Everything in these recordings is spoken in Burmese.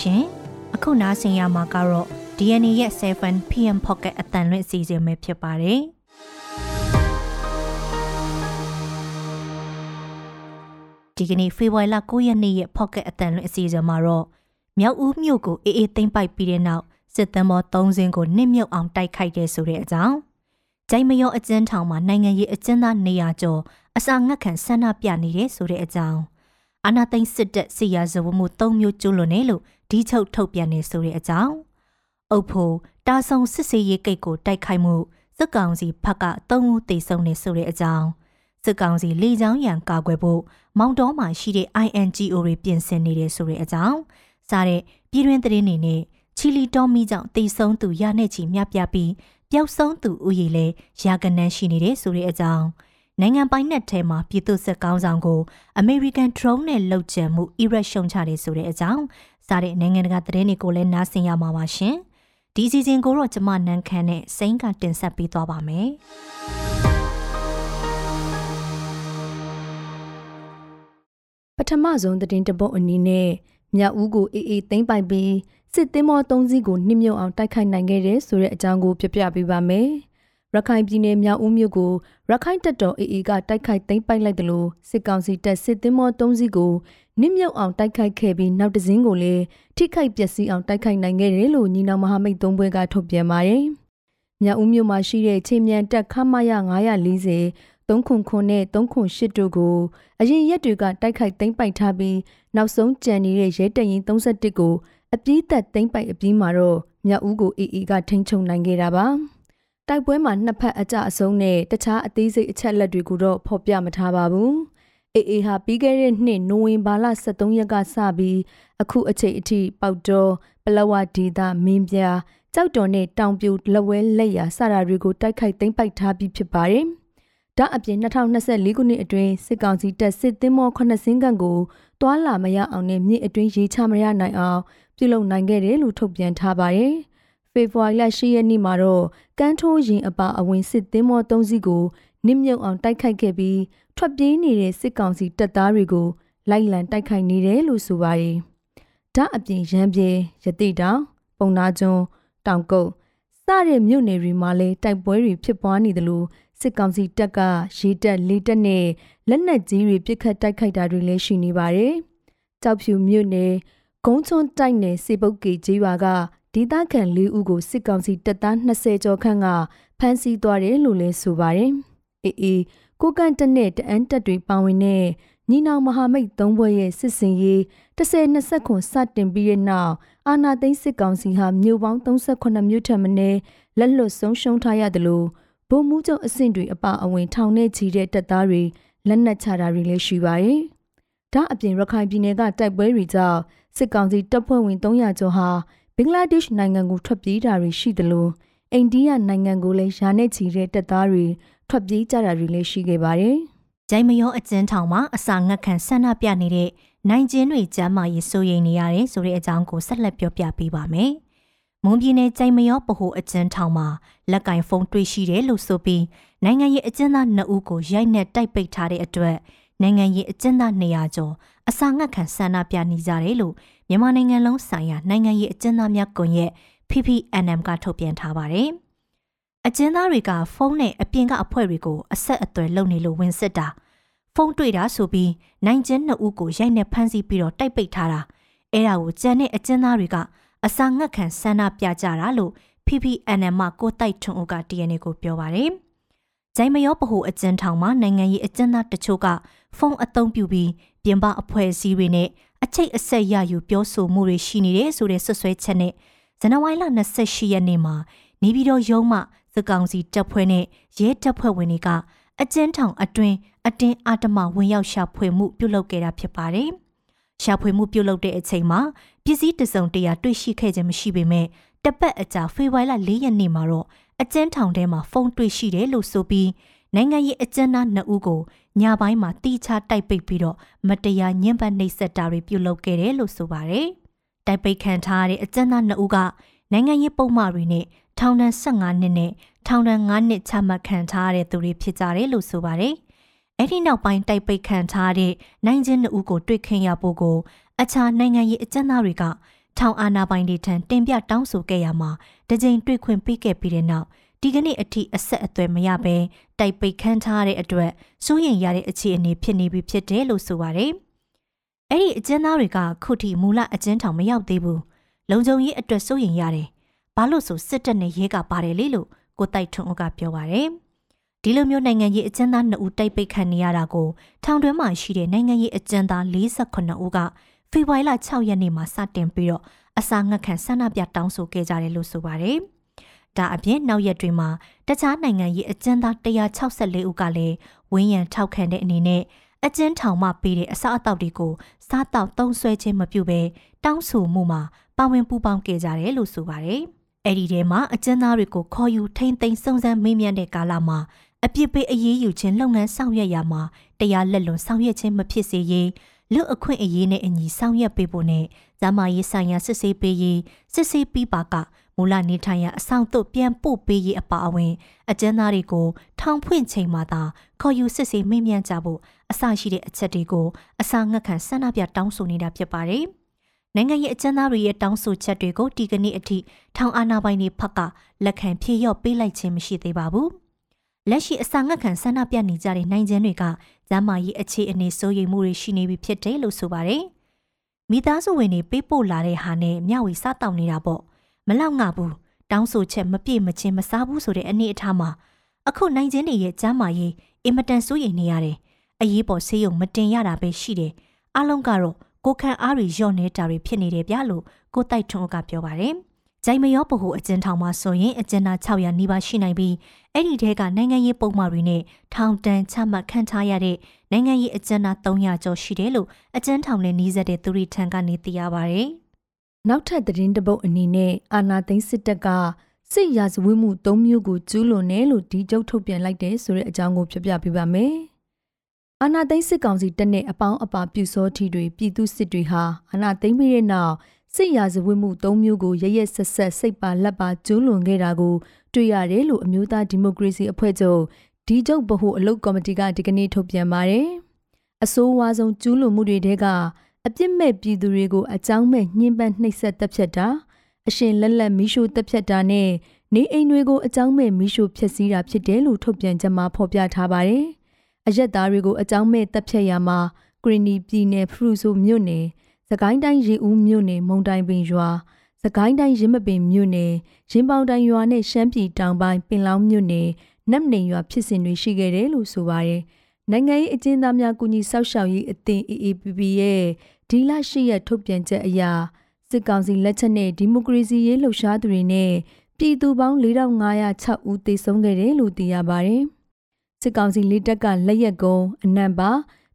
ရှင်။အခုနားဆင်ရမှာကတော့ DNA ရဲ့ 7 PM Pocket အတန်လွင့်အစီအစဉ်ပဲဖြစ်ပါတယ်။ဒီကနေ့ဖေဖော်ဝါရီလ9ရက်နေ့ရဲ့ Pocket အတန်လွင့်အစီအစဉ်မှာတော့မြောက်ဦးမြို့ကိုအေးအေးသိမ့်ပိုက်ပြီးတဲ့နောက်စစ်တမ်းပေါ်3စင်းကိုနစ်မြုပ်အောင်တိုက်ခိုက်တဲ့ဆိုတဲ့အကြောင်းဂျိုင်မယောအကျဉ်းထောင်မှာနိုင်ငံရေးအကျဉ်းသား200ကျော်အစာငတ်ခံဆန္ဒပြနေတဲ့ဆိုတဲ့အကြောင်း အာနာသိန်းစစ်တပ်စီယာဇဝမှု၃မျိုးကျူးလွန်နေလို့ဒီချုပ်ထုတ်ပြန်နေဆိုတဲ့အကြောင်းအုပ်ဖို့တာဆုံစစ်စေးရေးကိတ်ကိုတိုက်ခိုက်မှုစစ်ကောင်စီဘက်က၃ဦးတေဆုံးနေဆိုတဲ့အကြောင်းစစ်ကောင်စီလေကြောင်းရန်ကာကွယ်ဖို့မောင်တော်မှာရှိတဲ့ INGO တွေပြင်ဆင်နေတယ်ဆိုတဲ့အကြောင်းစားတဲ့ပြည်တွင်းသတင်းတွေနဲ့ချီလီတော်မီကြောင့်တေဆုံးသူရနဲ့ချီမြပြပြီးပျောက်ဆုံးသူဥယျာဉ်လည်းရာကနန်းရှိနေတယ်ဆိုတဲ့အကြောင်း နိုင်ငံပိုင်နက်ထဲမှာပြည်သူ့စစ်ကောင်းဆောင်ကို American drone နဲ့လှုပ်ကြံမှုအီရတ်ရှုံချတယ်ဆိုတဲ့အကြောင်းစားတဲ့နိုင်ငံတကာသတင်းတွေကိုလည်းနားဆင်ရမှာပါရှင်။ဒီစီစဉ်ကိုတော့ကျမနန်းခမ်းနဲ့စိန်ကတင်ဆက်ပေးသွားပါမယ်။ပထမဆုံးသတင်းတပုတ်အနေနဲ့မြောက်ဦးကိုအေးအေးသိမ့်ပိုက်ပြီးစစ်သင်းမောသုံးစီးကိုနှိမ့်မြုပ်အောင်တိုက်ခိုက်နိုင်ခဲ့တဲ့ဆိုတဲ့အကြောင်းကိုပြပြပေးပါမယ်။ ရခိုင်ပြည်နယ်မြောက်ဦးမြို့ကိုရခိုင်တပ်တော် AA ကတိုက်ခိုက်သိမ်းပိုက်လိုက်တယ်လို့စစ်ကောင်စီတပ်စစ်သင်းမော၃စီးကိုနစ်မြုပ်အောင်တိုက်ခိုက်ခဲ့ပြီးနောက်တစ်စင်းကိုလည်းထိခိုက်ပျက်စီးအောင်တိုက်ခိုက်နိုင်ခဲ့တယ်လို့ညီနောင်မဟာမိတ်သုံးဘွဲကထုတ်ပြန်ပါတယ်။မြောက်ဦးမြို့မှာရှိတဲ့ချင်းမြန်တပ်ခမရ940 3ခွန်ခွန်နဲ့3ခွန်8တို့ကိုအရင်ရက်တွေကတိုက်ခိုက်သိမ်းပိုက်ထားပြီးနောက်ဆုံးကြံနေတဲ့ရဲတရင်31ကိုအပြည့်သက်သိမ်းပိုက်အပြီးမှာတော့မြောက်ဦးကို AA ကထိန်းချုပ်နိုင်ခဲ့တာပါ။ တိုက်ပွဲမှာနှစ်ဖက်အကြအဆုံးနဲ့တခြားအသေးစိတ်အချက်လက်တွေကိုတော့ဖော်ပြမထားပါဘူး။ AA ဟာပြီးခဲ့တဲ့နှစ်နိုဝင်ဘာလ23ရက်ကစပြီးအခုအချိန်အထိပေါက်တော်ပလဝဒေသမင်းပြကြောက်တော်နဲ့တောင်ပြိုလက်ဝဲလက်ရစတာတွေကိုတိုက်ခိုက်သိမ်းပိုက်ထားပြီးဖြစ်ပါတယ်။ဒါအပြင်2024ခုနှစ်အတွင်းစစ်ကောင်စီတပ်စစ်သင်းမော9စင်းကန်ကိုတွာလာမရအောင်နဲ့မြစ်အတွင်းရေချမရနိုင်အောင်ပြုလုပ်နိုင်ခဲ့တယ်လို့ထုတ်ပြန်ထားပါတယ်။ ဖေဖော်ဝါရီလ10ရက်နေ့မှာတော့ကန်းထိုးရင်အပါအဝင်စစ်သင်းမော၃စီးကိုနစ်မြုပ်အောင်တိုက်ခိုက်ခဲ့ပြီးထွက်ပြေးနေတဲ့စစ်ကောင်စီတပ်သားတွေကိုလိုက်လံတိုက်ခိုက်နေတယ်လို့ဆိုပါတယ်။ဒါအပြင်ရန်ပြေရတိတောင်ပုံနာကျွန်းတောင်ကုတ်စတဲ့မြို့နယ်တွေမှာလည်းတိုက်ပွဲတွေဖြစ်ပွားနေတယ်လို့စစ်ကောင်စီတပ်ကရေးတက်လေးတက်နဲ့လက်နက်ကြီးတွေပစ်ခတ်တိုက်ခိုက်တာတွေလည်းရှိနေပါတယ်။ကြောက်ဖြူမြို့နယ်ဂုံးချွန်းတိုက်နယ်စေပုတ်ကေကျေးရွာက ဒေသခံ၄ဦးကိုစစ်ကောင်စီတပ်သား20ကျော်ခန့်ကဖမ်းဆီးသွားတယ်လို့လည်းဆိုပါတယ်။အေးအေးကိုကန်တနဲ့တအန်တက်တွေပါဝင်တဲ့ညီနောင်မဟာမိတ်သုံးဘွဲ့ရဲ့စစ်စင်ရေး10-20ခွန်စတင်ပြီးတဲ့နောက်အာနာသိန်းစစ်ကောင်စီဟာမြို့ပေါင်း38မြို့ထက်မနည်းလက်လွတ်ဆုံးရှုံးထားရတယ်လို့ဗိုလ်မှူးချုပ်အဆင့်တွေအပအဝင်ထောင်နဲ့ချီတဲ့တပ်သားတွေလက်နက်ချတာတွေလည်းရှိပါတယ်။ဒါအပြင်ရခိုင်ပြည်နယ်ကတိုက်ပွဲတွေကြောင့်စစ်ကောင်စီတပ်ဖွဲ့ဝင်300ကျော်ဟာ ဘင်္ဂလားဒေ့ရှ်နိုင်ငံကိုထွက်ပြေးတာတွေရှိသလိုအိန္ဒိယနိုင်ငံကိုလည်းယာနဲ့ချီတဲ့တပ်သားတွေထွက်ပြေးကြတာတွေလည်းရှိခဲ့ပါတယ်။ဂျိုင်မယောအကျဉ်းထောင်မှာအစာငတ်ခံဆန္ဒပြနေတဲ့နိုင်ကျင်းတွေကျမ်းမာရေးစိုးရိမ်နေရတယ်ဆိုတဲ့အကြောင်းကိုဆက်လက်ပြောပြပေးပါမယ်။မွန်ပြည်နယ်ဂျိုင်မယောပဟိုအကျဉ်းထောင်မှာလက်ကင်ဖုန်းတွေ့ရှိတယ်လို့ဆိုပြီးနိုင်ငံရေးအကျဉ်းသား2ဦးကိုရိုက်နှက်တိုက်ပိတ်ထားတဲ့အတွက်နိုင်ငံရေးအကျဉ်းသား200ကျော်အစာငတ်ခံဆန္ဒပြနေကြတယ်လို့ မြန်မာနိုင်ငံလုံးဆိုင်ရာနိုင်ငံရေးအကျဉ်းသားများကွန်ရက် PPNM ကထုတ်ပြန်ထားပါတယ်။အကျဉ်းသားတွေကဖုန်းနဲ့အပြင်ကအဖွဲ့တွေကိုအဆက်အသွယ်လုပ်နေလို့ဝင်စစ်တာဖုန်းတွေ့တာဆိုပြီးနိုင်ကျင်းနှစ်ဦးကိုရိုက်နှက်ဖမ်းဆီးပြီးတော့တိုက်ပိတ်ထားတာအဲ့ဒါကိုကြံတဲ့အကျဉ်းသားတွေကအစာငတ်ခံဆန္ဒပြကြတာလို့ PPNM မှကိုတိုက်ထွန်းဦးက DNA ကိုပြောပါတယ်။ဂျိုင်မယောပဟိုအကျဉ်းထောင်မှာနိုင်ငံရေးအကျဉ်းသားတချို့ကဖုန်းအသုံးပြုပြီးပြင်ပအဖွဲ့အစည်းတွေနဲ့ အချိတ်အဆက်ရယူပြောဆိုမှုတွေရှိနေတယ်ဆိုတဲ့ဆွဆွဲချက်နဲ့ဇန်နဝါရီလ28ရက်နေ့မှာနေပြည်တော်ရုံးမှစကောင်စီတပ်ဖွဲ့နဲ့ရဲတပ်ဖွဲ့ဝင်တွေကအကျဉ်းထောင်အတွင်းအတင်းအဓမ္မဝင်ရောက်ရှာဖွေမှုပြုလုပ်ခဲ့တာဖြစ်ပါတယ်။ရှာဖွေမှုပြုလုပ်တဲ့အချိန်မှာပစ္စည်းတစုံတရာတွေ့ရှိခဲ့ခြင်းမရှိပေမဲ့တပတ်အကြာဖေဖော်ဝါရီလ4ရက်နေ့မှာတော့အကျဉ်းထောင်ထဲမှာဖုန်းတွေ့ရှိတယ်လို့ဆိုပြီး နိုင်ငံရေးအကျဉ်းသား2ဦးကိုညပိုင်းမှာတီးခြားတိုက်ပိတ်ပြီးတော့မတရားညှဉ်းပန်းနှိပ်စက်တာတွေပြုလုပ်ခဲ့တယ်လို့ဆိုပါတယ်။တိုက်ပိတ်ခံထားရတဲ့အကျဉ်းသား2ဦးကနိုင်ငံရေးပုံမှားတွေနဲ့ထောင်ဒဏ်15နှစ်နဲ့ထောင်ဒဏ်9နှစ်ချမှတ်ခံထားရတဲ့သူတွေဖြစ်ကြတယ်လို့ဆိုပါတယ်။အဲ့ဒီနောက်ပိုင်းတိုက်ပိတ်ခံထားတဲ့နိုင်ချင်း2ဦးကိုတွေ့ခင်ရဖို့ကိုအခြားနိုင်ငံရေးအကျဉ်းသားတွေကထောင်အာဏာပိုင်တွေထံတင်ပြတောင်းဆိုခဲ့ရမှာတကြိမ်တွေ့ခွင့်ပေးခဲ့ပြီးတဲ့နောက် ဒီကနေ့အထိအဆက်အသွယ်မရဘဲတိုက်ပိတ်ခန်းထားတဲ့အတွက်စိုးရိမ်ရတဲ့အခြေအနေဖြစ်နေပြီဖြစ်တယ်လို့ဆိုပါတယ်။အဲ့ဒီအကျဉ်းသားတွေကခုထိမူလအကျဉ်းထောင်မရောက်သေးဘူး။လုံခြုံရေးအတွက်စိုးရိမ်ရတယ်။ဘာလို့ဆိုစစ်တပ်နဲ့ရဲကပါတယ်လေလို့ကိုတိုက်ထွန်းဦးကပြောပါတယ်။ဒီလိုမျိုးနိုင်ငံရေးအကျဉ်းသား2ဦးတိုက်ပိတ်ခံနေရတာကိုထောင်တွင်းမှာရှိတဲ့နိုင်ငံရေးအကျဉ်းသား48ဦးကဖေဖော်ဝါရီလ6ရက်နေ့မှာစတင်ပြီးတော့အစာငတ်ခံဆန္ဒပြတောင်းဆိုခဲ့ကြတယ်လို့ဆိုပါတယ်။ ဒါအပြင်နောက်ရက်တွေမှာတခြားနိုင်ငံရေးအကျဉ်းသား164ဦးကလည်းဝင်းရံထောက်ခံတဲ့အနေနဲ့အကျဉ်းထောင်မှပေးတဲ့အစားအသောက်တွေကိုစားတောက်သုံးဆွဲခြင်းမပြုဘဲတောင်းဆိုမှုမှာပါဝင်ပူးပေါင်းခဲ့ကြတယ်လို့ဆိုပါတယ်။အဲ့ဒီထဲမှာအကျဉ်းသားတွေကိုခေါ်ယူထိမ့်သိမ်းစုံစမ်းမေးမြန်းတဲ့ကာလမှာအပြစ်ပေးအရေးယူခြင်းလုပ်ငန်းဆောင်ရွက်ရမှာတရားလက်လွန်ဆောင်ရွက်ခြင်းမဖြစ်စေရေးလူအခွင့်အရေးနဲ့အညီဆောင်ရွက်ပေးဖို့နဲ့ဇာမာရေးဆိုင်ရာစစ်ဆေးပေးရေးစစ်ဆေးပြီးပါက မူလနေထိုင်ရာအဆောင်သို့ပြန်ပို့ပေးရေးအပါအဝင် အကျဉ်းသားတွေကိုထောင်ဖွင့်ချိန်မှာသာခေါ်ယူစစ်ဆေးမေးမြန်းကြဖို့အစရှိတဲ့အချက်တွေကိုအစာငတ်ခံဆန္ဒပြတောင်းဆိုနေတာဖြစ်ပါတယ်။နိုင်ငံရေးအကျဉ်းသားတွေရဲ့တောင်းဆိုချက်တွေကိုဒီကနေ့အထိထောင်အာဏာပိုင်တွေဖက်ကလက်ခံဖြေလျော့ပေးလိုက်ခြင်းမရှိသေးပါဘူး။လက်ရှိအစာငတ်ခံဆန္ဒပြနေကြတဲ့နိုင်ကျန်းတွေကဇမ်းမာရေးအခြေအနေစိုးရိမ်မှုတွေရှိနေပြီဖြစ်တယ်လို့ဆိုပါတယ်။မိသားစုဝင်တွေပေးပို့လာတဲ့ဟာနဲ့မျှဝေစားတောက်နေတာပေါ့ မလောက်ငါဘူးတောင်းဆိုချက်မပြည့်မချင်းမစားဘူးဆိုတဲ့အနေအထားမှာအခုနိုင်ချင်းတွေရဲ့ကျမ်းမာရေးအင်မတန်စိုးရိမ်နေရတယ်။အရေးပေါ်ဆေးရုံမတင်ရတာပဲရှိတယ်။အလုံးကတော့ကိုခန့်အားတွေညော့နေတာတွေဖြစ်နေတယ်ဗျလို့ကိုတိုက်ထွန်းကပြောပါတယ်။ဂျိုင်မရောဗဟိုအကျဉ်းထောင်မှာဆိုရင်အကျဉ်းသား600နီးပါးရှိနိုင်ပြီးအဲ့ဒီထဲကနိုင်ငံရေးပုံမှားတွေနဲ့ထောင်တန်းချမှတ်ခံထားရတဲ့နိုင်ငံရေးအကျဉ်းသား300ကျော်ရှိတယ်လို့အကျဉ်းထောင်နဲ့နှီးစပ်တဲ့သူတွေထံကနေသိရပါဗျ။ နောက်ထပ်သတင်းတပုတ်အနေနဲ့အာနာသိန်းစစ်တပ်ကစစ်ရာဇဝတ်မှု၃မျိုးကိုကျူးလွန်တယ်လို့ဒီကျုပ်ထုတ်ပြန်လိုက်တယ်ဆိုတဲ့အကြောင်းကိုပြပြပေးပါမယ်။အာနာသိန်းစစ်ကောင်စီတပ်နဲ့အပေါင်းအပါပြူစောထီတွေပြည်သူစစ်တွေဟာအာနာသိန်းပြီးတဲ့နောက်စစ်ရာဇဝတ်မှု၃မျိုးကိုရရက်ဆက်ဆက်စိတ်ပါလက်ပါကျူးလွန်ခဲ့တာကိုတွေ့ရတယ်လို့အမျိုးသားဒီမိုကရေစီအဖွဲ့ချုပ်ဒီကျုပ်ဗဟိုအလုပ်ကော်မတီကဒီကနေ့ထုတ်ပြန်ပါတယ်။အဆိုးဝါးဆုံးကျူးလွန်မှုတွေတဲက အပြစ်မဲ့ပြည်သူတွေကိုအကြောင်းမဲ့ညှဉ်းပန်းနှိပ်စက်တပ်ဖြတ်တာအရှင်လက်လက်မီးရှို့တပ်ဖြတ်တာနဲ့နေအိမ်တွေကိုအကြောင်းမဲ့မီးရှို့ဖျက်ဆီးတာဖြစ်တယ်လို့ထုတ်ပြန်ချက်မှာဖော်ပြထားပါတယ်။အရက်သားတွေကိုအကြောင်းမဲ့တပ်ဖြတ်ရမှာဂရီနီပြည်နယ်ဖရူဆိုမြို့နယ်စကိုင်းတိုင်းရေဦးမြို့နယ်မုံတိုင်ပင်ရွာစကိုင်းတိုင်းရင်းမပင်မြို့နယ်ရင်းပေါင်တိုင်ရွာနဲ့ရှမ်းပြည်တောင်ပိုင်းပင်လောင်းမြို့နယ်နတ်နေရွာဖြစ်စဉ်တွေရှိခဲ့တယ်လို့ဆိုပါတယ်။ နိုင်ငံရေးအကျဉ်းသားများကူညီဆောက်ရှောက်ရေးအသင်း AAPP ရဲ့ဒီလရှိရထုတ်ပြန်ချက်အရစစ်ကောင်စီလက်ချက်နဲ့ဒီမိုကရေစီရေးလှုပ်ရှားသူတွေနဲ့ပြည်သူပေါင်း4506ဦးသေဆုံးခဲ့တယ်လို့သိရပါတယ်။စစ်ကောင်စီလက်တက်ကလက်ရက်ကုန်းအနံပါ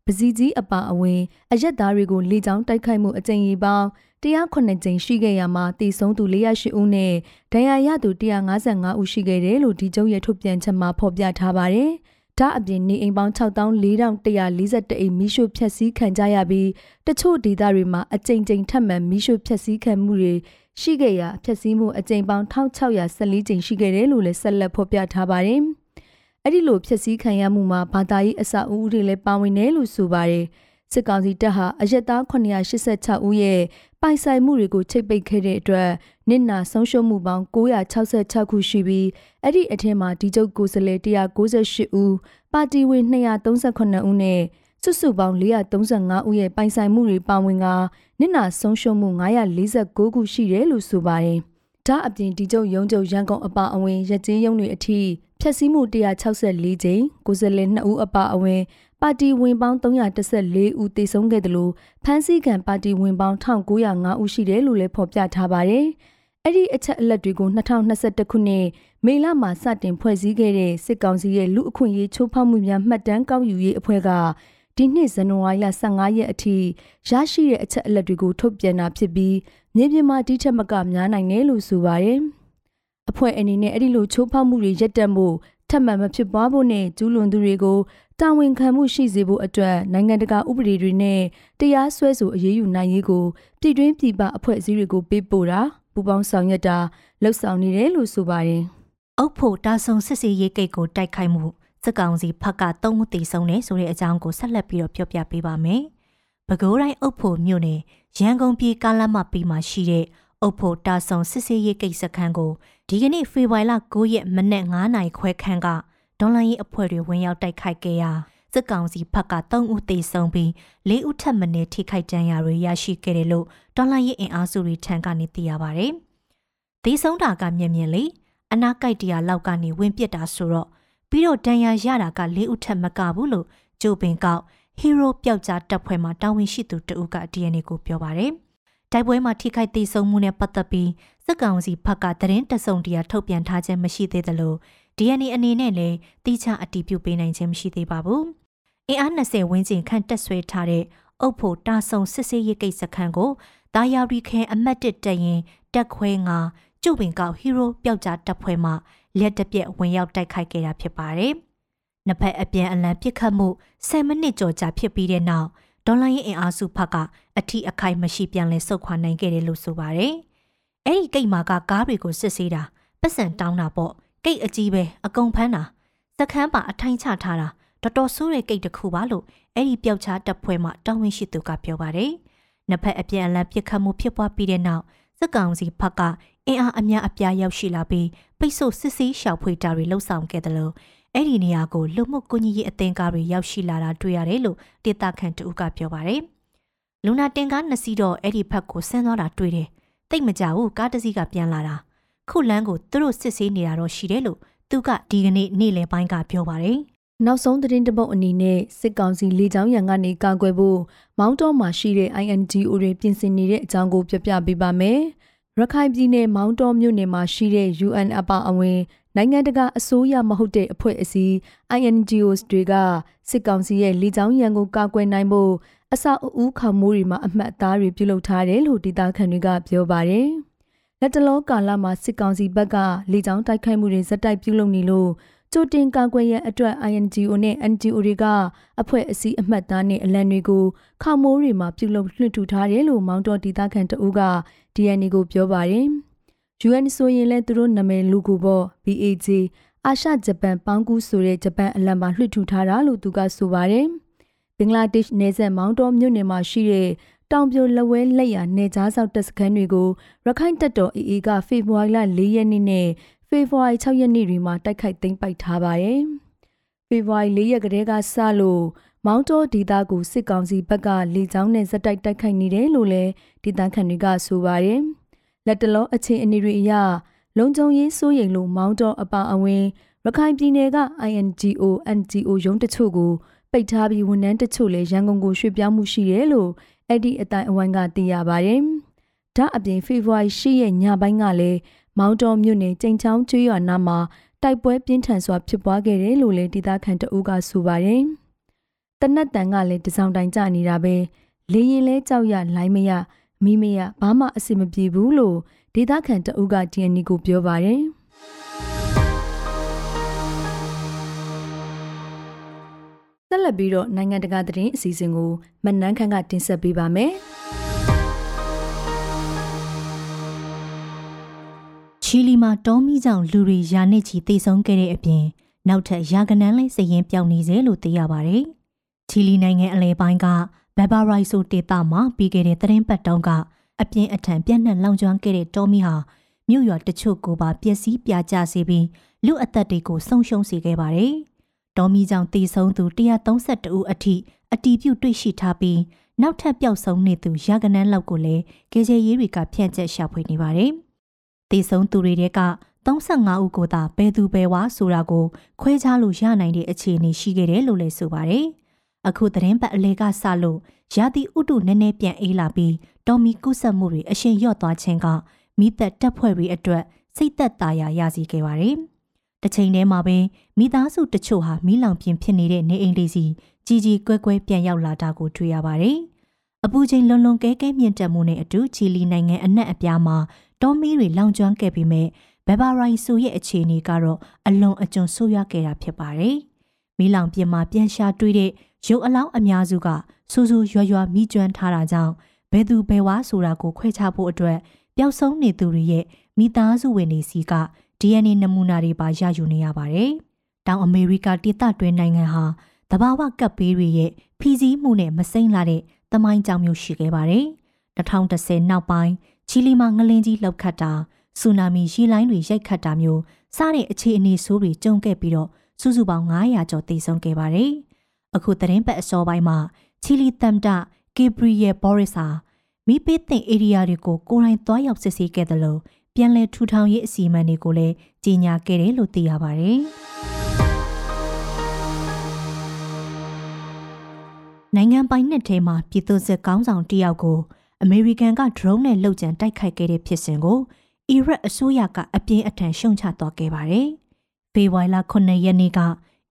ပစီကြီးအပါအဝင်အရက်သားတွေကိုလေကြောင်းတိုက်ခိုက်မှုအကြိမ်ကြီးပေါင်း109ကြိမ်ရှိခဲ့ရမှာတည်ဆုံးသူ408ဦးနဲ့ဒဏ်ရာရသူ155ဦးရှိခဲ့တယ်လို့ဒီကျုပ်ရဲ့ထုတ်ပြန်ချက်မှာဖော်ပြထားပါတယ်။ ဒါအပြင်နေအိမ်ပေါင်း64,141အိမ်မိရှုဖျက်ဆီးခံကြရပြီးတချို့ဒေသတွေမှာအကြိမ်ကြိမ်ထပ်မံမိရှုဖျက်ဆီးခံမှုတွေရှိခဲ့ရာဖျက်ဆီးမှုအကြိမ်ပေါင်း1614ကြိမ်ရှိခဲ့တယ်လို့လည်းဆက်လက်ဖော်ပြထားပါတယ်။အဲ့ဒီလိုဖြစ်စည်းခံရမှုမှာဘာသာရေးအဆောက်အဦတွေလည်းပါဝင်တယ်လို့ဆိုပါတယ်စစ်ကောင်စီတပ်ဟာအရက်သား986ဦးရဲ့ ပိုင်ဆိုင်မှုတွေကိုချိတ်ပိတ်ခဲ့တဲ့အတွက်နစ်နာဆုံးရှုံးမှုပေါင်း966ခုရှိပြီးအဲ့ဒီအထက်မှာဒီကျုပ်ကိုယ်စားလှယ်198ဦးပါတီဝင်238ဦးနဲ့စုစုပေါင်း435ဦးရဲ့ပိုင်ဆိုင်မှုတွေပါဝင်ကနစ်နာဆုံးရှုံးမှု949ခုရှိတယ်လို့ဆိုပါတယ်။ဒါအပြင်ဒီကျုပ်ရုံးချုပ်ရန်ကုန်အပါအဝင်ရကြေးရုံးတွေအထိဖျက်ဆီးမှု164ကြိမ်ကိုယ်စားလှယ်2ဦးအပါအဝင် ပါတီဝင်ပေါင်း314ဦးသေဆုံးခဲ့တယ်လို့ဖမ်းဆီးခံပါတီဝင်ပေါင်း1905ဦးရှိတယ်လို့လည်းဖော်ပြထားပါတယ်။အဲ့ဒီအချက်အလက်တွေကို2021ခုနှစ်မေလမှာစတင်ဖွဲ့စည်းခဲ့တဲ့စစ်ကောင်စီရဲ့လူအခွင့်အရေးချိုးဖောက်မှုများမှတ်တမ်းကောက်ယူရေးအဖွဲ့ကဒီနှစ်ဇန်နဝါရီလ15ရက်အထိရရှိတဲ့အချက်အလက်တွေကိုထုတ်ပြန်တာဖြစ်ပြီးမြေပြင်မှာဒီထက်မကများနိုင်တယ်လို့ဆိုပါတယ်။အဖွဲ့အနေနဲ့အဲ့ဒီလိုချိုးဖောက်မှုတွေရပ်တန့်ဖို့ ထပ်မံမဖြစ်ပွားဖို့နဲ့ကျူးလွန်သူတွေကိုတာဝန်ခံမှုရှိစေဖို့အတွက်နိုင်ငံတကာဥပဒေတွေနဲ့တရားစွဲဆိုအရေးယူနိုင်ရေးကိုပြည်တွင်းပြည်ပအဖွဲ့အစည်းတွေကိုပေးပို့တာပူးပေါင်းဆောင်ရွက်တာလှုပ်ဆောင်နေတယ်လို့ဆိုပါတယ်။အုပ်ဖို့တာဆုံစစ်စီရေးကိတ်ကိုတိုက်ခိုက်မှုစက်ကောင်စီဖက်ကသုံးဦးတည်ဆုံးနေဆိုတဲ့အကြောင်းကိုဆက်လက်ပြီးတော့ပြောပြပေးပါမယ်။ပဲခူးတိုင်းအုပ်ဖို့မြို့နယ်ရန်ကုန်ပြည်ကားလမ်းမပြီးမှရှိတဲ့အုပ်ဖို့တာဆုံစစ်စေးရေးကိစ္စခန်းကို ဒီကနေ့ဖေဖော်ဝါရီလ9ရက်မနက်9:00နာရီခွဲခန့်ကဒေါ်လာရေးအဖွဲ့တွေဝင်ရောက်တိုက်ခိုက်ခဲ့ရာစစ်ကောင်စီဘက်က3ဦးသေဆုံးပြီး4ဦးထပ်မံထိခိုက်ဒဏ်ရာတွေရရှိခဲ့တယ်လို့ဒေါ်လာရေးအင်အားစုတွေထံကနေသိရပါဗျ။သေဆုံးတာကမြင်မြင်လေအနာကိုက်တရာလောက်ကနေဝင်ပစ်တာဆိုတော့ပြီးတော့ဒဏ်ရာရတာက4ဦးထပ်မကဘူးလို့ဂျိုပင်ကောက်ဟီးရိုးပျောက်ကြားတပ်ဖွဲ့မှတာဝန်ရှိသူတဦးက DNA ကိုပြောပါတယ်။ တိုက်ပွဲမှာထိခိုက်ဒေဆုံးမှုနဲ့ပတ်သက်ပြီးစစ်ကောင်စီဘက်ကသတင်းတစုံတရာထုတ်ပြန်ထားခြင်းမရှိသေးသလို DNA အနေနဲ့လည်းတိကျအတည်ပြုပေးနိုင်ခြင်းမရှိသေးပါဘူး။အင်အား20ဝန်းကျင်ခန့်တက်ဆွဲထားတဲ့အုပ်ဖို့တာဆုံစစ်စေးရေးကိစ္စခန်းကိုတာယာရီခဲအမတ်တစ်တရင်တက်ခွဲငါကျုပ်ပင်ကောက်ဟီးရိုးပျောက်ကြားတပ်ဖွဲ့မှလက်တပြက်ဝင်ရောက်တိုက်ခိုက်ခဲ့တာဖြစ်ပါတယ်။နှစ်ဖက်အပြန်အလှန်ပစ်ခတ်မှု10မိနစ်ကျော်ကြာဖြစ်ပြီးတဲ့နောက် ဒေါ်လာရဲ့အင်အားစုဖက်ကအထီးအခိုက်မရှိပြန်လဲဆုတ်ခွာနိုင်ခဲ့တယ်လို့ဆိုပါတယ်။အဲ့ဒီကိတ်မာကကားတွေကိုစစ်ဆေးတာပတ်စံတောင်းတာပေါ့ကိတ်အကြီးပဲအကုန်ဖမ်းတာစခန်းပါအထိုင်ချထားတာတော်တော်ဆိုးတဲ့ကိတ်တစ်ခုပါလို့အဲ့ဒီပျောက်ချတပ်ဖွဲ့မှတောင်းဝင်ရှိသူကပြောပါတယ်။နှစ်ဖက်အပြန်အလှန်ပစ်ခတ်မှုဖြစ်ပွားပြီးတဲ့နောက်စစ်ကောင်စီဘက်ကအင်အားအများအပြားရောက်ရှိလာပြီးပိတ်ဆို့စစ်ဆေးရှောက်ဖွေတာတွေလှုပ်ဆောင်ခဲ့တယ်လို့ အဲ့ဒီနေရာကိုလူမှုကွန်ကြီးရေးအသင်းကားတွေရောက်ရှိလာတာတွေ့ရတယ်လို့ဒေတာခန်တူကပြောပါတယ်။လူနာတင်ကားနှစ်စီးတော့အဲ့ဒီဘက်ကိုဆင်းသွားတာတွေ့တယ်။တိတ်မကြဘူးကားတစ်စီးကပြန်လာတာ။ခုလန်းကိုသူတို့စစ်ဆေးနေတာတော့ရှိတယ်လို့သူကဒီကနေ့နေ့လယ်ပိုင်းကပြောပါတယ်။နောက်ဆုံးသတင်းတပုတ်အနေနဲ့စစ်ကောင်စီလေကြောင်းရန်ကနေကာကွယ်ဖို့မောင်းတော်မှာရှိတဲ့ INGO တွေပြင်ဆင်နေတဲ့အကြောင်းကိုပြပြပေးပါမယ်။ရခိုင်ပြည်နယ်မောင်းတော်မြို့နယ်မှာရှိတဲ့ UN အပါအဝင် နိုင်ငံတကာအစိုးရမဟုတ်တဲ့အဖွဲ့အစည်း INGOs တွေကစစ်ကောင်စီရဲ့လေကြောင်းရန်ကိုကာကွယ်နိုင်ဖို့အဆောက်အဦခေါမိုးတွေမှာအမှတ်အသားတွေပြုလုပ်ထားတယ်လို့ဒေသခံတွေကပြောပါတယ်။လက်တလောကာလမှာစစ်ကောင်စီဘက်ကလေကြောင်းတိုက်ခိုက်မှုတွေဇက်တိုက်ပြုလုပ်နေလို့ကြိုတင်ကာကွယ်ရန်အတွက် INGO နဲ့ NGO တွေကအဖွဲ့အစည်းအမှတ်အသားနဲ့အလံတွေကိုခေါမိုးတွေမှာပြုလုပ်လွှင့်ထူထားတယ်လို့မောင်းတော်ဒေသခံတအူးက DNA ကိုပြောပါတယ်။ UN ဆိုရင်လည်းသူတို့နာမည်လူကိုပေါ့ BAG အာရှဂျပန်ပေါင်းကူးဆိုတဲ့ဂျပန်အလံမှာလွှင့်ထူထားတာလို့သူကဆိုပါတယ်။ဘင်္ဂလားဒေ့ရှ်နယ်စပ်မောင်းတော်မြို့နယ်မှာရှိတဲ့တောင်ပြိုလက်ဝဲလက်ရနယ်ကြားဆောက်တပ်စခန်းတွေကိုရခိုင်တပ်တော် AA ကဖေဖော်ဝါရီလ၄ရက်နေ့နဲ့ဖေဖော်ဝါရီ6ရက်နေ့တွေမှာတိုက်ခိုက်သိမ်းပိုက်ထားပါတယ်။ဖေဖော်ဝါရီ၄ရက်ကတည်းကစလို့မောင်းတော်ဒေသကိုစစ်ကောင်စီဘက်ကလေကြောင်းနဲ့ဇက်တိုက်တိုက်ခိုက်နေတယ်လို့လည်းဒေသခံတွေကဆိုပါတယ်။ လက်တလောအခြေအနေတွေအရလုံခြုံရေးစိုးရိမ်လို့မောင်းတော်အပါအဝင်ရခိုင်ပြည်နယ်က INGO NGO ရုံးတချို့ကိုပိတ်ထားပြီးဝန်ထမ်းတချို့လည်းရန်ကုန်ကိုရွှေ့ပြောင်းမှုရှိတယ်လို့အဲ့ဒီအတိုင်းအဝိုင်းကသိရပါတယ်။ဒါအပြင်ဖေဖော်ဝါရီ10ရက်ညပိုင်းကလည်းမောင်းတော်မြို့နယ်ကျိန်ချောင်းကျွော်နာမှာတိုက်ပွဲပြင်းထန်စွာဖြစ်ပွားခဲ့တယ်လို့လည်းဒေသခံတအုပ်ကဆိုပါတယ်။တနက်တန်ကလည်းတစောင်းတိုင်ကြနေတာပဲလေရင်လဲကြောက်ရလိုင်းမရ မိမရဘာမှအဆင်မပြေဘူးလို့ဒေသခံတအုပ်က DNA ကိုပြောပါတယ်ဆက်လက်ပြီးတော့နိုင်ငံတကာသတင်းအစီအစဉ်ကိုမနန်းခန့်ကတင်ဆက်ပေးပါမယ်ချီလီမှာတောမီကြောင့်လူတွေယာနစ်ချီတိတ်ဆုံးခဲ့တဲ့အပြင်နောက်ထပ်ယာကနန်းလဲစရင်ပြောင်းနေစေလို့သိရပါတယ်။ချီလီနိုင်ငံအလဲပိုင်းက ဘက်ဘာရိုက်ဆိုဒေသမှာပြီးခဲ့တဲ့သတင်းပတ်တုန်းကအပြင်းအထန်ပြန့်နှံ့လောင်ကျွမ်းခဲ့တဲ့တောမီဟာမြို့ရွာတချို့ကိုပါပျက်စီးပြာကျစေပြီးလူအသက်တွေကိုဆုံးရှုံးစေခဲ့ပါတယ်။တောမီကြောင့်တည်ဆုံးသူ132ဦးအထိအတီးပြုတ်တွေ့ရှိထားပြီးနောက်ထပ်ပျောက်ဆုံးနေသူရာကနန်းလောက်ကိုလည်းကေဂျေရေးတွေကဖြန့်ကျက်ရှာဖွေနေပါတယ်။တည်ဆုံးသူတွေက35ဦးကိုသာဘယ်သူဘယ်ဝါဆိုတာကိုခွဲခြားလို့ရနိုင်တဲ့အခြေအနေရှိခဲ့တယ်လို့လည်းဆိုပါတယ်။ အခုသတင်းပတ်အလဲကစလို့ရာသီဥတုနည်းနည်းပြန်အေးလာပြီးတော်မီကုဆက်မှုတွေအရှင်ရော့သွားခြင်းကမိသက်တက်ဖွဲ့တွေအတွက်စိတ်သက်သာရာရစီခဲ့ပါတယ်။တစ်ချိန်တည်းမှာပဲမိသားစုတချို့ဟာမီးလောင်ပြင်ဖြစ်နေတဲ့နေအိမ်လေးစီကြီးကြီးကွဲကွဲပြန်ရောက်လာတာကိုတွေ့ရပါတယ်။အပူချိန်လွန်လွန်ကဲကဲမြင့်တက်မှုနဲ့အတူချီလီနိုင်ငံအနှံ့အပြားမှာတော်မီတွေလောင်ကျွမ်းခဲ့ပြီးမဲ့ဘယ်ဘာရိုင်ဆိုရဲ့အခြေအနေကတော့အလွန်အကျွံဆိုးရွားခဲ့တာဖြစ်ပါတယ်။ မီးလောင်ပြင်မှာပြန်ရှာတွေ့တဲ့ရုပ်အလောင်းအများစုကစူးစူးရွရွမိကျွမ်းထားတာကြောင့်ဘယ်သူဘယ်ဝါဆိုတာကိုခွဲခြားဖို့အတွက်ပျောက်ဆုံးနေသူတွေရဲ့မိသားစုဝင်တွေစီက DNA နမူနာတွေပါရယူနေရပါတယ်။တောင်အမေရိကဒေသတွင်းနိုင်ငံဟာတဘာဝကပ်ပေးတွေရဲ့ဖီစည်းမှုနဲ့မစိမ့်လာတဲ့တမိုင်းကြောင်မျိုးရှိခဲ့ပါတယ်။2010နောက်ပိုင်းချီလီမှာငလင်းကြီးလှုပ်ခတ်တာဆူနာမီရေလိုင်းတွေရိုက်ခတ်တာမျိုးစတဲ့အခြေအနေဆိုးတွေကြုံခဲ့ပြီးတော့ စုစုပေါင်း900ကျော်သေဆုံးခဲ့ပါတယ်။အခုသတင်းပတ်အစောပိုင်းမှာချီလီတမ်တာဂေဘရီယယ်ဘော်ရစ်ဟာမိပေးတဲ့ဧရိယာတွေကိုကိုယ်တိုင်သွားရောက်စစ်ဆေးခဲ့တယ်လို့ပြန်လည်ထူထောင်ရေးအစီအမံတွေကိုလည်းကြီးညာခဲ့တယ်လို့သိရပါတယ်။နိုင်ငံပိုင်နှစ်ထဲမှာပြည်သူစစ်ကောင်းဆောင်တယောက်ကိုအမေရိကန်က drone နဲ့လှုပ်ကြံတိုက်ခိုက်ခဲ့တဲ့ဖြစ်စဉ်ကိုအီရတ်အစိုးရကအပြင်းအထန်ရှုံချသွားခဲ့ပါတယ်။ ဖေဖော်ဝါရီလ9ရက်နေ့က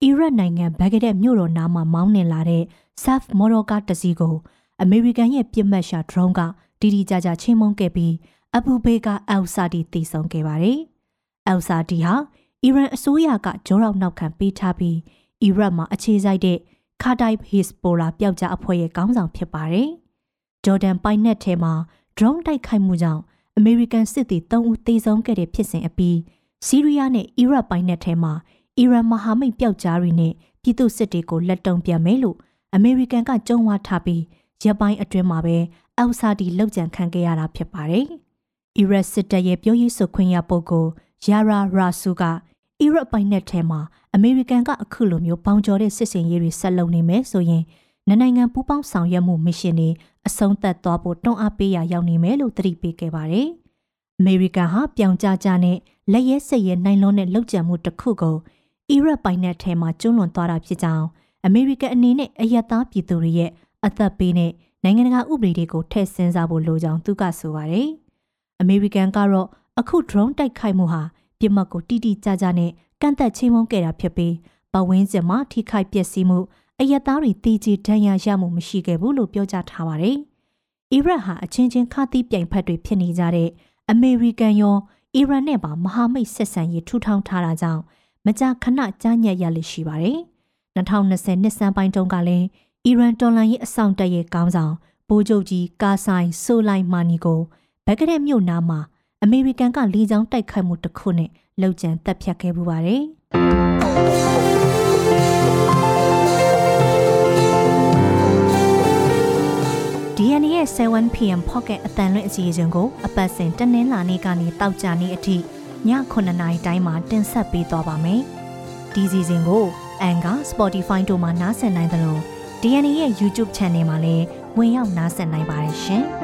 အီရတ်နိုင်ငံဘဂ္ဂဒက်မြို့တော်နားမှာမောင်းနှင်လာတဲ့ SAF မော်တော်ကားတစ်စီးကိုအမေရိကန်ရဲ့ပြစ်မှတ်ရှာ drone ကတီတီကြကြချင်းမုန်းခဲ့ပြီးအဘူဘေကာအယ်ဆာဒီတည်ဆုံခဲ့ပါတယ်။အယ်ဆာဒီဟာအီရန်အစိုးရကဂျောရောက်နောက်ခံပေးထားပြီးအီရတ်မှာအခြေစိုက်တဲ့ခါတိုင်ဟစ်ပိုလာပျောက်ကြားအဖွဲ့ရဲ့ခေါင်းဆောင်ဖြစ်ပါတယ်။ဂျော်ဒန်ပိုင်နက်ထဲမှာ drone တိုက်ခိုက်မှုကြောင့်အမေရိကန်စစ်သည်3ဦးသေဆုံးခဲ့တဲ့ဖြစ်စဉ်အပြီး ဆီးရီးယားနဲ့အီရတ်ပိုင်နက်ထဲမှာအီရန်မဟာမိတ်ပျောက်ကြားတွေနဲ့ပြည်သူစစ်တွေကိုလက်တုံပြန်မယ်လို့အမေရိကန်ကကြုံဝါထားပြီးရပ်ပိုင်းအတွင်းမှာပဲအောက်ဆာဒီလောက်ကြံခံခဲ့ရတာဖြစ်ပါတယ်။အီရတ်စစ်တပ်ရဲ့ပြောရေးဆိုခွင့်ရပုဂ္ဂိုလ်ယာရာရာဆူကအီရတ်ပိုင်နက်ထဲမှာအမေရိကန်ကအခုလိုမျိုးပေါင်ကျော်တဲ့စစ်စင်ရေးတွေဆက်လုပ်နေမယ်ဆိုရင်နိုင်ငံပူးပေါင်းဆောင်ရွက်မှုမစ်ရှင်တွေအဆုံးသတ်သွားဖို့တွန်းအားပေးရာရောက်နေမယ်လို့သတိပေးခဲ့ပါတယ်။အ မေရိကန်ဟာပြောင်ကြကြနဲ့လက်ရဲစစ်ရဲနိုင်လွန်းတဲ့လှုပ်ကြံမှုတစ်ခုကိုအီရတ်ပိုင်နက်ထဲမှာကျွလွန်သွားတာဖြစ်ကြောင်းအမေရိကန်အနေနဲ့အယက်သားပြည်သူတွေရဲ့အသက်ပေးနဲ့နိုင်ငံတကာဥပဒေတွေကိုထည့်ဆင်းစားဖို့လိုကြောင်းသူကဆိုပါတယ်။အမေရိကန်ကတော့အခု drone တိုက်ခိုက်မှုဟာပြစ်မှတ်ကိုတိတိကျကျနဲ့ကန့်သက်ချင်းမုန်းခဲ့တာဖြစ်ပြီးပဝင်းကျင်မှာထိခိုက်ပျက်စီးမှုအယက်သားတွေတီကြီးဒဏ်ရာရမှုမရှိခဲ့ဘူးလို့ပြောကြားထားပါတယ်။အီရတ်ဟာအချင်းချင်းခါသီးပြိုင်ဖက်တွေဖြစ်နေကြတဲ့ အမေရိကန်ရောအီရန်နဲ့ပါမဟာမိတ်ဆက်ဆံရေးထူထောင်ထားတာကြောင့်မကြာခဏကြားညက်ရလိရှိပါတယ်။2020နှစ်စန်းပိုင်းတုန်းကလည်းအီရန်တော်လှန်ရေးအဆောင်တက်ရဲ့ကောင်းဆောင်ဗိုလ်ချုပ်ကြီးကာဆိုင်ဆိုလိုက်မာနီကိုဘဂရက်မြို့နားမှာအမေရိကန်ကလေကြောင်းတိုက်ခိုက်မှုတစ်ခုနဲ့လှုပ်ကြံတပ်ဖြတ်ခဲ့ပူပါတယ်။ DNA ရဲ့ 7pm pocket အတန်လွင့်အစီအစဉ်ကိုအပတ်စဉ်တနင်္လာနေ့ကနေတောက်ကြနေ့အထိည9:00နာရီတိုင်းမှာတင်ဆက်ပေးသွားပါမယ်။ဒီစီစဉ်ကို Anchor, Spotify တို့မှာနားဆင်နိုင်သလို DNA ရဲ့ YouTube Channel မှာလည်းဝင်ရောက်နားဆင်နိုင်ပါတယ်ရှင်။